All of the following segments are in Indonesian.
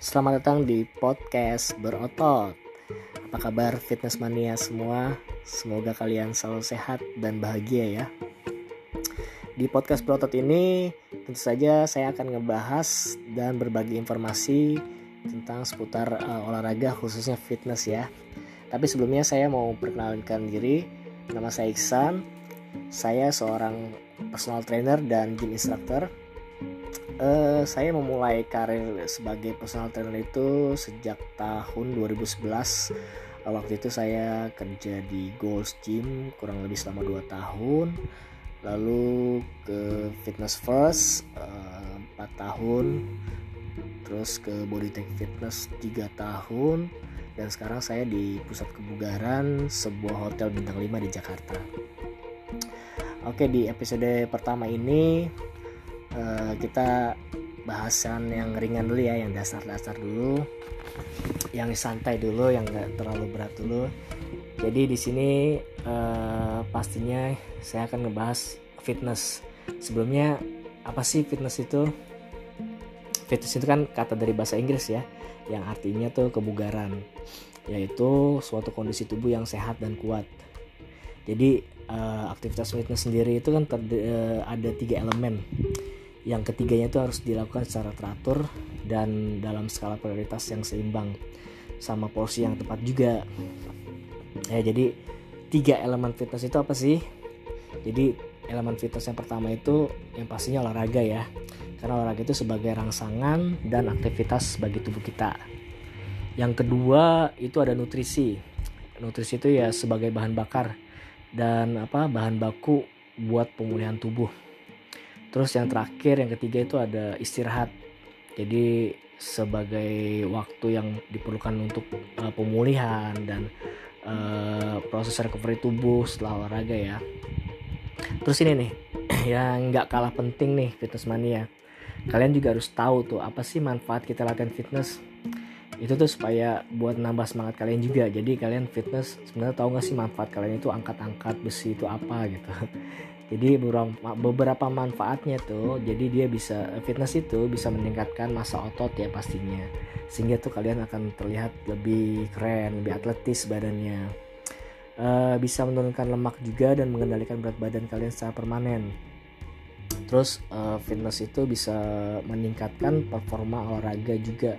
Selamat datang di podcast berotot. Apa kabar fitness mania semua? Semoga kalian selalu sehat dan bahagia ya. Di podcast berotot ini tentu saja saya akan ngebahas dan berbagi informasi tentang seputar uh, olahraga khususnya fitness ya. Tapi sebelumnya saya mau perkenalkan diri. Nama saya Iksan. Saya seorang personal trainer dan gym instructor uh, saya memulai karir sebagai personal trainer itu sejak tahun 2011 uh, waktu itu saya kerja di Goals Gym kurang lebih selama 2 tahun. Lalu ke Fitness First uh, 4 tahun. Terus ke Bodytech Fitness 3 tahun. Dan sekarang saya di pusat kebugaran sebuah hotel bintang 5 di Jakarta. Oke di episode pertama ini uh, kita bahasan yang ringan dulu ya yang dasar-dasar dulu. Yang santai dulu yang nggak terlalu berat dulu. Jadi di sini uh, pastinya saya akan ngebahas fitness. Sebelumnya apa sih fitness itu? Fitness itu kan kata dari bahasa Inggris ya yang artinya tuh kebugaran yaitu suatu kondisi tubuh yang sehat dan kuat. Jadi uh, aktivitas fitness sendiri itu kan uh, ada tiga elemen yang ketiganya itu harus dilakukan secara teratur dan dalam skala prioritas yang seimbang sama porsi yang tepat juga. Ya jadi tiga elemen fitness itu apa sih? Jadi elemen fitness yang pertama itu yang pastinya olahraga ya. Karena olahraga itu sebagai rangsangan dan aktivitas bagi tubuh kita. Yang kedua itu ada nutrisi. Nutrisi itu ya sebagai bahan bakar dan apa bahan baku buat pemulihan tubuh Terus yang terakhir yang ketiga itu ada istirahat. Jadi sebagai waktu yang diperlukan untuk uh, pemulihan dan uh, proses recovery tubuh setelah olahraga ya. Terus ini nih yang nggak kalah penting nih fitness mania. Kalian juga harus tahu tuh apa sih manfaat kita latihan fitness. Itu tuh supaya buat nambah semangat kalian juga. Jadi kalian fitness sebenarnya tahu nggak sih manfaat kalian itu angkat-angkat besi itu apa gitu jadi beberapa manfaatnya tuh jadi dia bisa fitness itu bisa meningkatkan masa otot ya pastinya. Sehingga tuh kalian akan terlihat lebih keren lebih atletis badannya. Uh, bisa menurunkan lemak juga dan mengendalikan berat badan kalian secara permanen. Terus uh, fitness itu bisa meningkatkan performa olahraga juga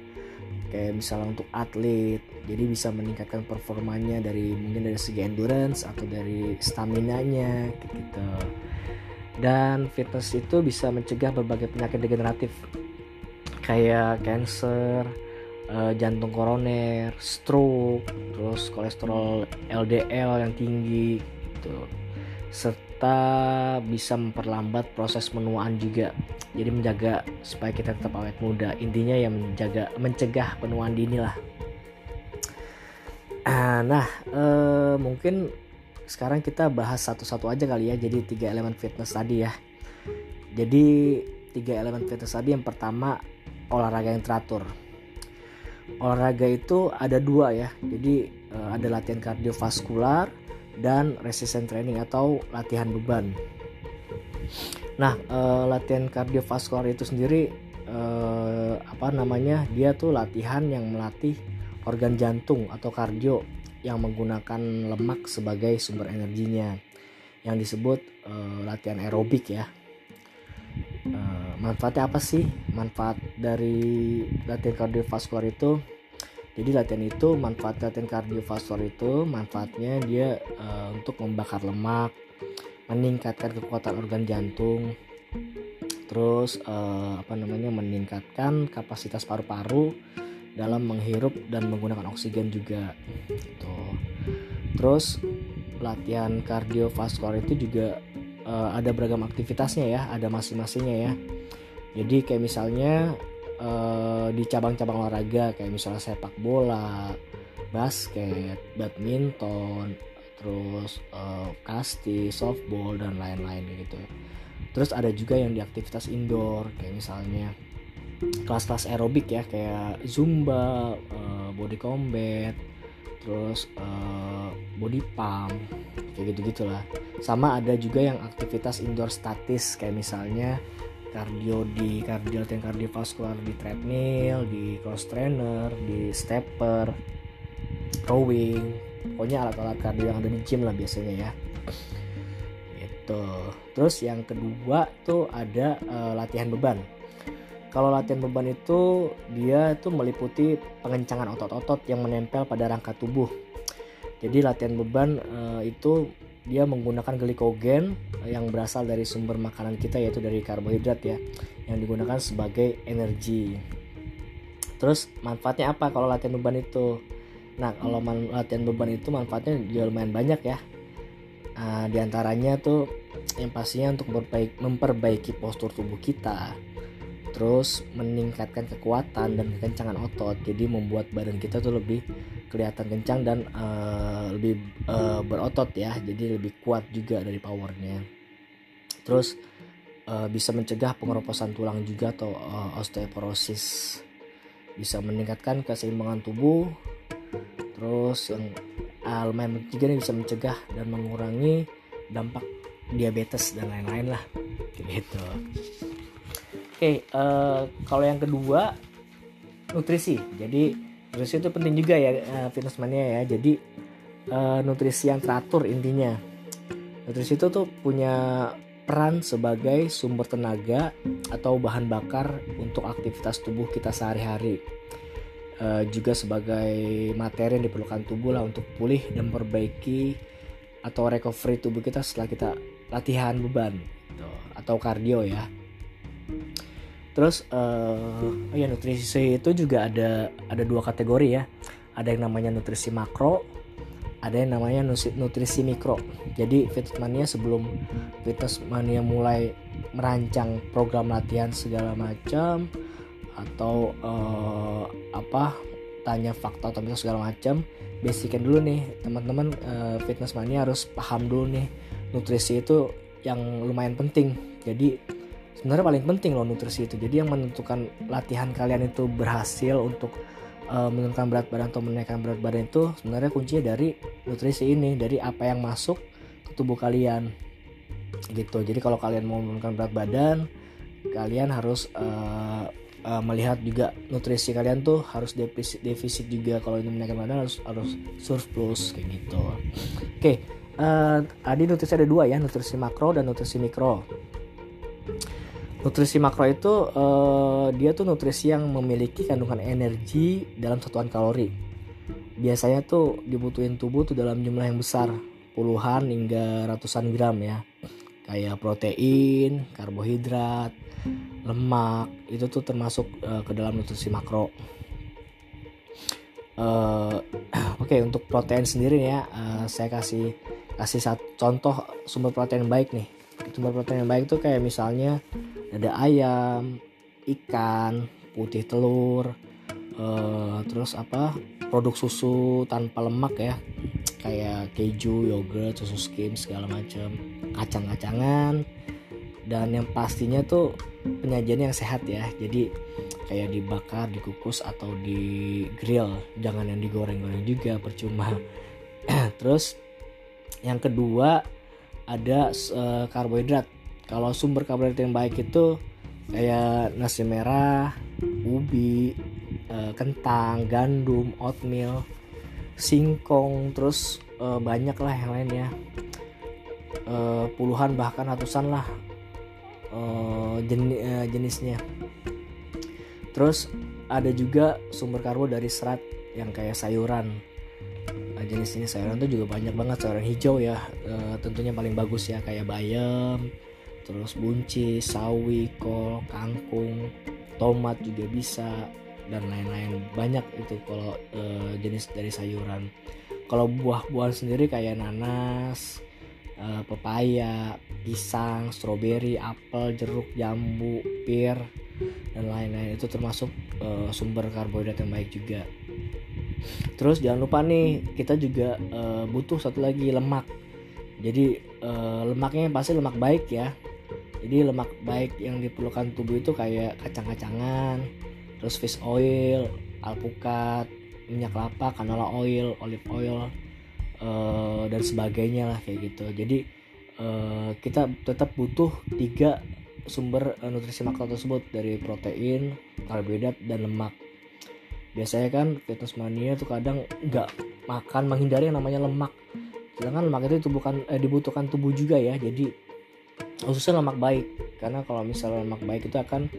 kayak misalnya untuk atlet. Jadi bisa meningkatkan performanya dari mungkin dari segi endurance atau dari stamina nya gitu. Dan fitness itu bisa mencegah berbagai penyakit degeneratif kayak cancer uh, jantung koroner stroke terus kolesterol LDL yang tinggi gitu bisa memperlambat proses menuaan juga. Jadi menjaga supaya kita tetap awet muda. Intinya yang menjaga mencegah penuaan dini lah. Ah, nah eh, mungkin sekarang kita bahas satu-satu aja kali ya. Jadi tiga elemen fitness tadi ya. Jadi tiga elemen fitness tadi yang pertama olahraga yang teratur. Olahraga itu ada dua ya. Jadi eh, ada latihan kardiovaskular dan resistance training atau latihan beban Nah, uh, latihan kardiovaskular itu sendiri uh, apa namanya? Dia tuh latihan yang melatih organ jantung atau kardio yang menggunakan lemak sebagai sumber energinya yang disebut uh, latihan aerobik ya. Uh, manfaatnya apa sih? Manfaat dari latihan kardiovaskular itu jadi latihan itu manfaat latihan kardiovaskular itu manfaatnya dia uh, untuk membakar lemak meningkatkan kekuatan organ jantung terus uh, apa namanya meningkatkan kapasitas paru-paru dalam menghirup dan menggunakan oksigen juga gitu. terus latihan kardiovaskular itu juga uh, ada beragam aktivitasnya ya ada masing-masingnya ya jadi kayak misalnya uh, di cabang-cabang olahraga kayak misalnya sepak bola basket badminton terus uh, kasti, softball dan lain-lain gitu. Terus ada juga yang di aktivitas indoor kayak misalnya kelas-kelas aerobik ya kayak zumba, uh, body combat, terus uh, body pump kayak gitu gitulah. Sama ada juga yang aktivitas indoor statis kayak misalnya kardio di kardio latihan kardiovaskular di treadmill di cross trainer di stepper rowing pokoknya alat-alat kardio yang ada di gym lah biasanya ya. Itu terus yang kedua tuh ada uh, latihan beban. Kalau latihan beban itu dia itu meliputi pengencangan otot-otot yang menempel pada rangka tubuh. Jadi latihan beban uh, itu dia menggunakan glikogen yang berasal dari sumber makanan kita yaitu dari karbohidrat ya yang digunakan sebagai energi. Terus manfaatnya apa kalau latihan beban itu? Nah kalau latihan beban itu manfaatnya juga lumayan banyak ya. Uh, di antaranya tuh yang pastinya untuk memperbaiki postur tubuh kita, terus meningkatkan kekuatan dan kekencangan otot jadi membuat badan kita tuh lebih kelihatan kencang dan uh, lebih uh, berotot ya. Jadi lebih kuat juga dari powernya. Terus uh, bisa mencegah pengeroposan tulang juga atau uh, osteoporosis. Bisa meningkatkan keseimbangan tubuh. Terus yang uh, lumayan juga nih bisa mencegah dan mengurangi dampak diabetes dan lain-lain lah. Gitu. Okay, uh, kalau yang kedua nutrisi. Jadi nutrisi itu penting juga ya uh, fitness mania ya. Jadi uh, nutrisi yang teratur intinya. Nutrisi itu tuh punya peran sebagai sumber tenaga atau bahan bakar untuk aktivitas tubuh kita sehari-hari. Uh, juga sebagai materi yang diperlukan tubuh lah untuk pulih dan memperbaiki atau recovery tubuh kita setelah kita latihan beban gitu, atau kardio ya. Terus uh, oh ya nutrisi itu juga ada ada dua kategori ya. Ada yang namanya nutrisi makro, ada yang namanya nutrisi mikro. Jadi Fitmania sebelum Fitmania mulai merancang program latihan segala macam atau uh, apa tanya fakta atau mitos segala macam, basicin dulu nih teman-teman uh, fitness mania harus paham dulu nih nutrisi itu yang lumayan penting. Jadi sebenarnya paling penting loh nutrisi itu. Jadi yang menentukan latihan kalian itu berhasil untuk uh, menurunkan berat badan atau menaikkan berat badan itu sebenarnya kuncinya dari nutrisi ini dari apa yang masuk ke tubuh kalian gitu. Jadi kalau kalian mau menurunkan berat badan kalian harus uh, uh, melihat juga nutrisi kalian tuh harus defisit defisit juga. Kalau ini menaikkan badan harus harus surplus kayak gitu. Oke okay, uh, tadi nutrisi ada dua ya nutrisi makro dan nutrisi mikro Nutrisi makro itu uh, dia tuh nutrisi yang memiliki kandungan energi dalam satuan kalori. Biasanya tuh dibutuhin tubuh tuh dalam jumlah yang besar, puluhan hingga ratusan gram ya. Kayak protein, karbohidrat, lemak, itu tuh termasuk uh, ke dalam nutrisi makro. Uh, Oke okay, untuk protein sendiri ya, uh, saya kasih kasih satu contoh sumber protein yang baik nih. Sumber protein yang baik tuh kayak misalnya ada ayam ikan putih telur uh, terus apa produk susu tanpa lemak ya. Kayak keju yogurt susu skim segala macam. Kacang-kacangan. Dan yang pastinya tuh penyajian yang sehat ya. Jadi kayak dibakar dikukus atau di grill jangan yang digoreng-goreng juga percuma. Terus yang kedua ada uh, karbohidrat kalau sumber karbohidrat yang baik itu kayak nasi merah ubi uh, kentang gandum oatmeal singkong terus uh, banyak lah yang lainnya. Uh, puluhan bahkan ratusan lah jenis, jenisnya. Terus ada juga sumber karbo dari serat yang kayak sayuran. Jenis ini sayuran tuh juga banyak banget sayuran hijau ya. Tentunya paling bagus ya kayak bayam terus buncis, sawi, kol, kangkung, tomat juga bisa dan lain-lain banyak itu kalau e, jenis dari sayuran. Kalau buah-buahan sendiri kayak nanas, e, pepaya, pisang, stroberi, apel, jeruk, jambu, pir dan lain-lain itu termasuk e, sumber karbohidrat yang baik juga. Terus jangan lupa nih kita juga e, butuh satu lagi lemak. Jadi e, lemaknya pasti lemak baik ya jadi lemak baik yang diperlukan tubuh itu kayak kacang-kacangan terus fish oil alpukat minyak kelapa canola oil olive oil uh, dan sebagainya lah kayak gitu jadi uh, kita tetap butuh tiga sumber uh, nutrisi makro tersebut dari protein, karbohidrat dan lemak. Biasanya kan fitness mania tuh kadang nggak makan menghindari yang namanya lemak. Sedangkan lemak itu bukan eh, dibutuhkan tubuh juga ya. Jadi khususnya lemak baik karena kalau misalnya lemak baik itu akan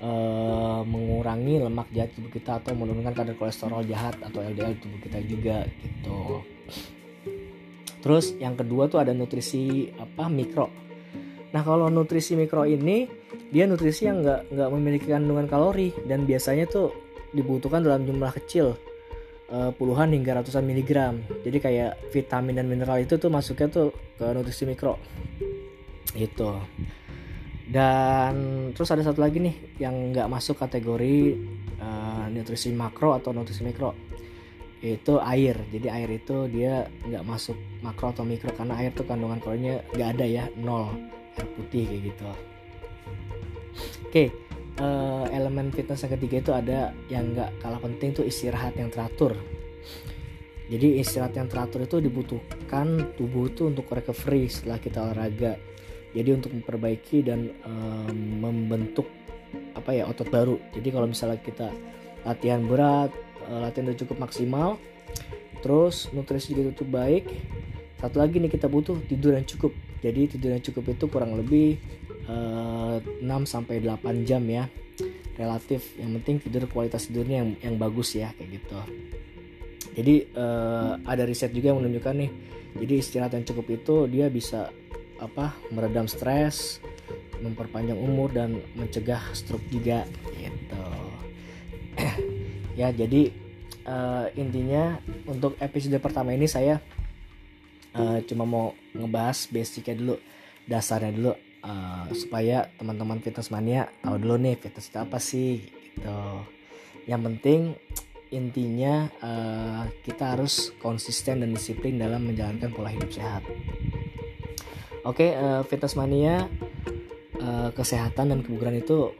uh, mengurangi lemak jahat tubuh kita atau menurunkan kadar kolesterol jahat atau LDL tubuh kita juga gitu. Terus yang kedua tuh ada nutrisi apa mikro. Nah kalau nutrisi mikro ini dia nutrisi yang nggak nggak memiliki kandungan kalori dan biasanya tuh dibutuhkan dalam jumlah kecil uh, puluhan hingga ratusan miligram. Jadi kayak vitamin dan mineral itu tuh masuknya tuh ke nutrisi mikro. Itu. Dan terus ada satu lagi nih yang nggak masuk kategori uh, nutrisi makro atau nutrisi mikro. Itu air. Jadi air itu dia nggak masuk makro atau mikro karena air tuh kandungan kalorinya nggak ada ya nol. Air putih kayak gitu. Oke uh, elemen fitness yang ketiga itu ada yang nggak kalah penting tuh istirahat yang teratur. Jadi istirahat yang teratur itu dibutuhkan tubuh itu untuk recovery setelah kita olahraga jadi untuk memperbaiki dan um, membentuk apa ya otot baru. Jadi kalau misalnya kita latihan berat latihan udah cukup maksimal terus nutrisi juga cukup baik satu lagi nih kita butuh tidur yang cukup. Jadi tidur yang cukup itu kurang lebih uh, 6 sampai 8 jam ya relatif. Yang penting tidur kualitas tidurnya yang yang bagus ya kayak gitu. Jadi uh, ada riset juga yang menunjukkan nih jadi istirahat yang cukup itu dia bisa apa meredam stres memperpanjang umur dan mencegah stroke juga gitu. Ya jadi uh, intinya untuk episode pertama ini saya uh, cuma mau ngebahas basicnya dulu dasarnya dulu uh, supaya teman-teman fitness mania tahu dulu nih fitness itu apa sih gitu. Yang penting intinya uh, kita harus konsisten dan disiplin dalam menjalankan pola hidup sehat oke okay, uh, fitness mania uh, kesehatan dan kebugaran itu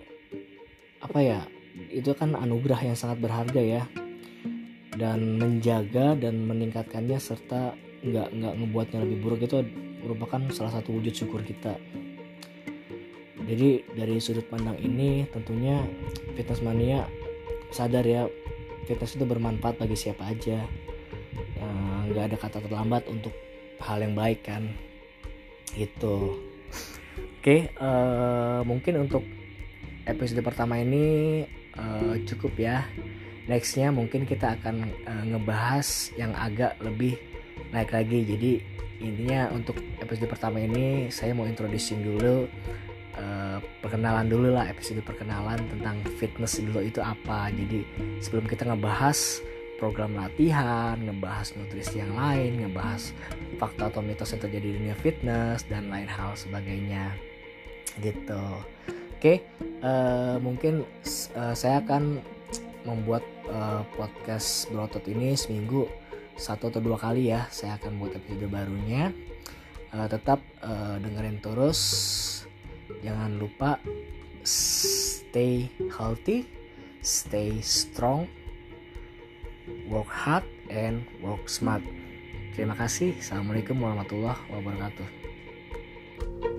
apa ya? Itu kan anugerah yang sangat berharga ya. Dan menjaga dan meningkatkannya serta nggak nggak ngebuatnya lebih buruk itu merupakan salah satu wujud syukur kita. Jadi dari sudut pandang ini tentunya fitness mania sadar ya fitness itu bermanfaat bagi siapa aja. Eh, nggak ada kata terlambat untuk hal yang baik kan gitu. Oke uh, mungkin untuk episode pertama ini uh, cukup ya. Nextnya mungkin kita akan uh, ngebahas yang agak lebih naik lagi. Jadi intinya untuk episode pertama ini saya mau introducing dulu uh, perkenalan dulu lah episode perkenalan tentang fitness dulu itu apa. Jadi sebelum kita ngebahas program latihan, ngebahas nutrisi yang lain, ngebahas fakta atau mitos yang terjadi di dunia fitness dan lain hal sebagainya gitu. Oke, uh, mungkin uh, saya akan membuat uh, podcast berotot ini seminggu satu atau dua kali ya. Saya akan buat episode barunya. Uh, tetap uh, dengerin terus. Jangan lupa stay healthy, stay strong, work hard and work smart. Terima kasih. Assalamualaikum warahmatullahi wabarakatuh.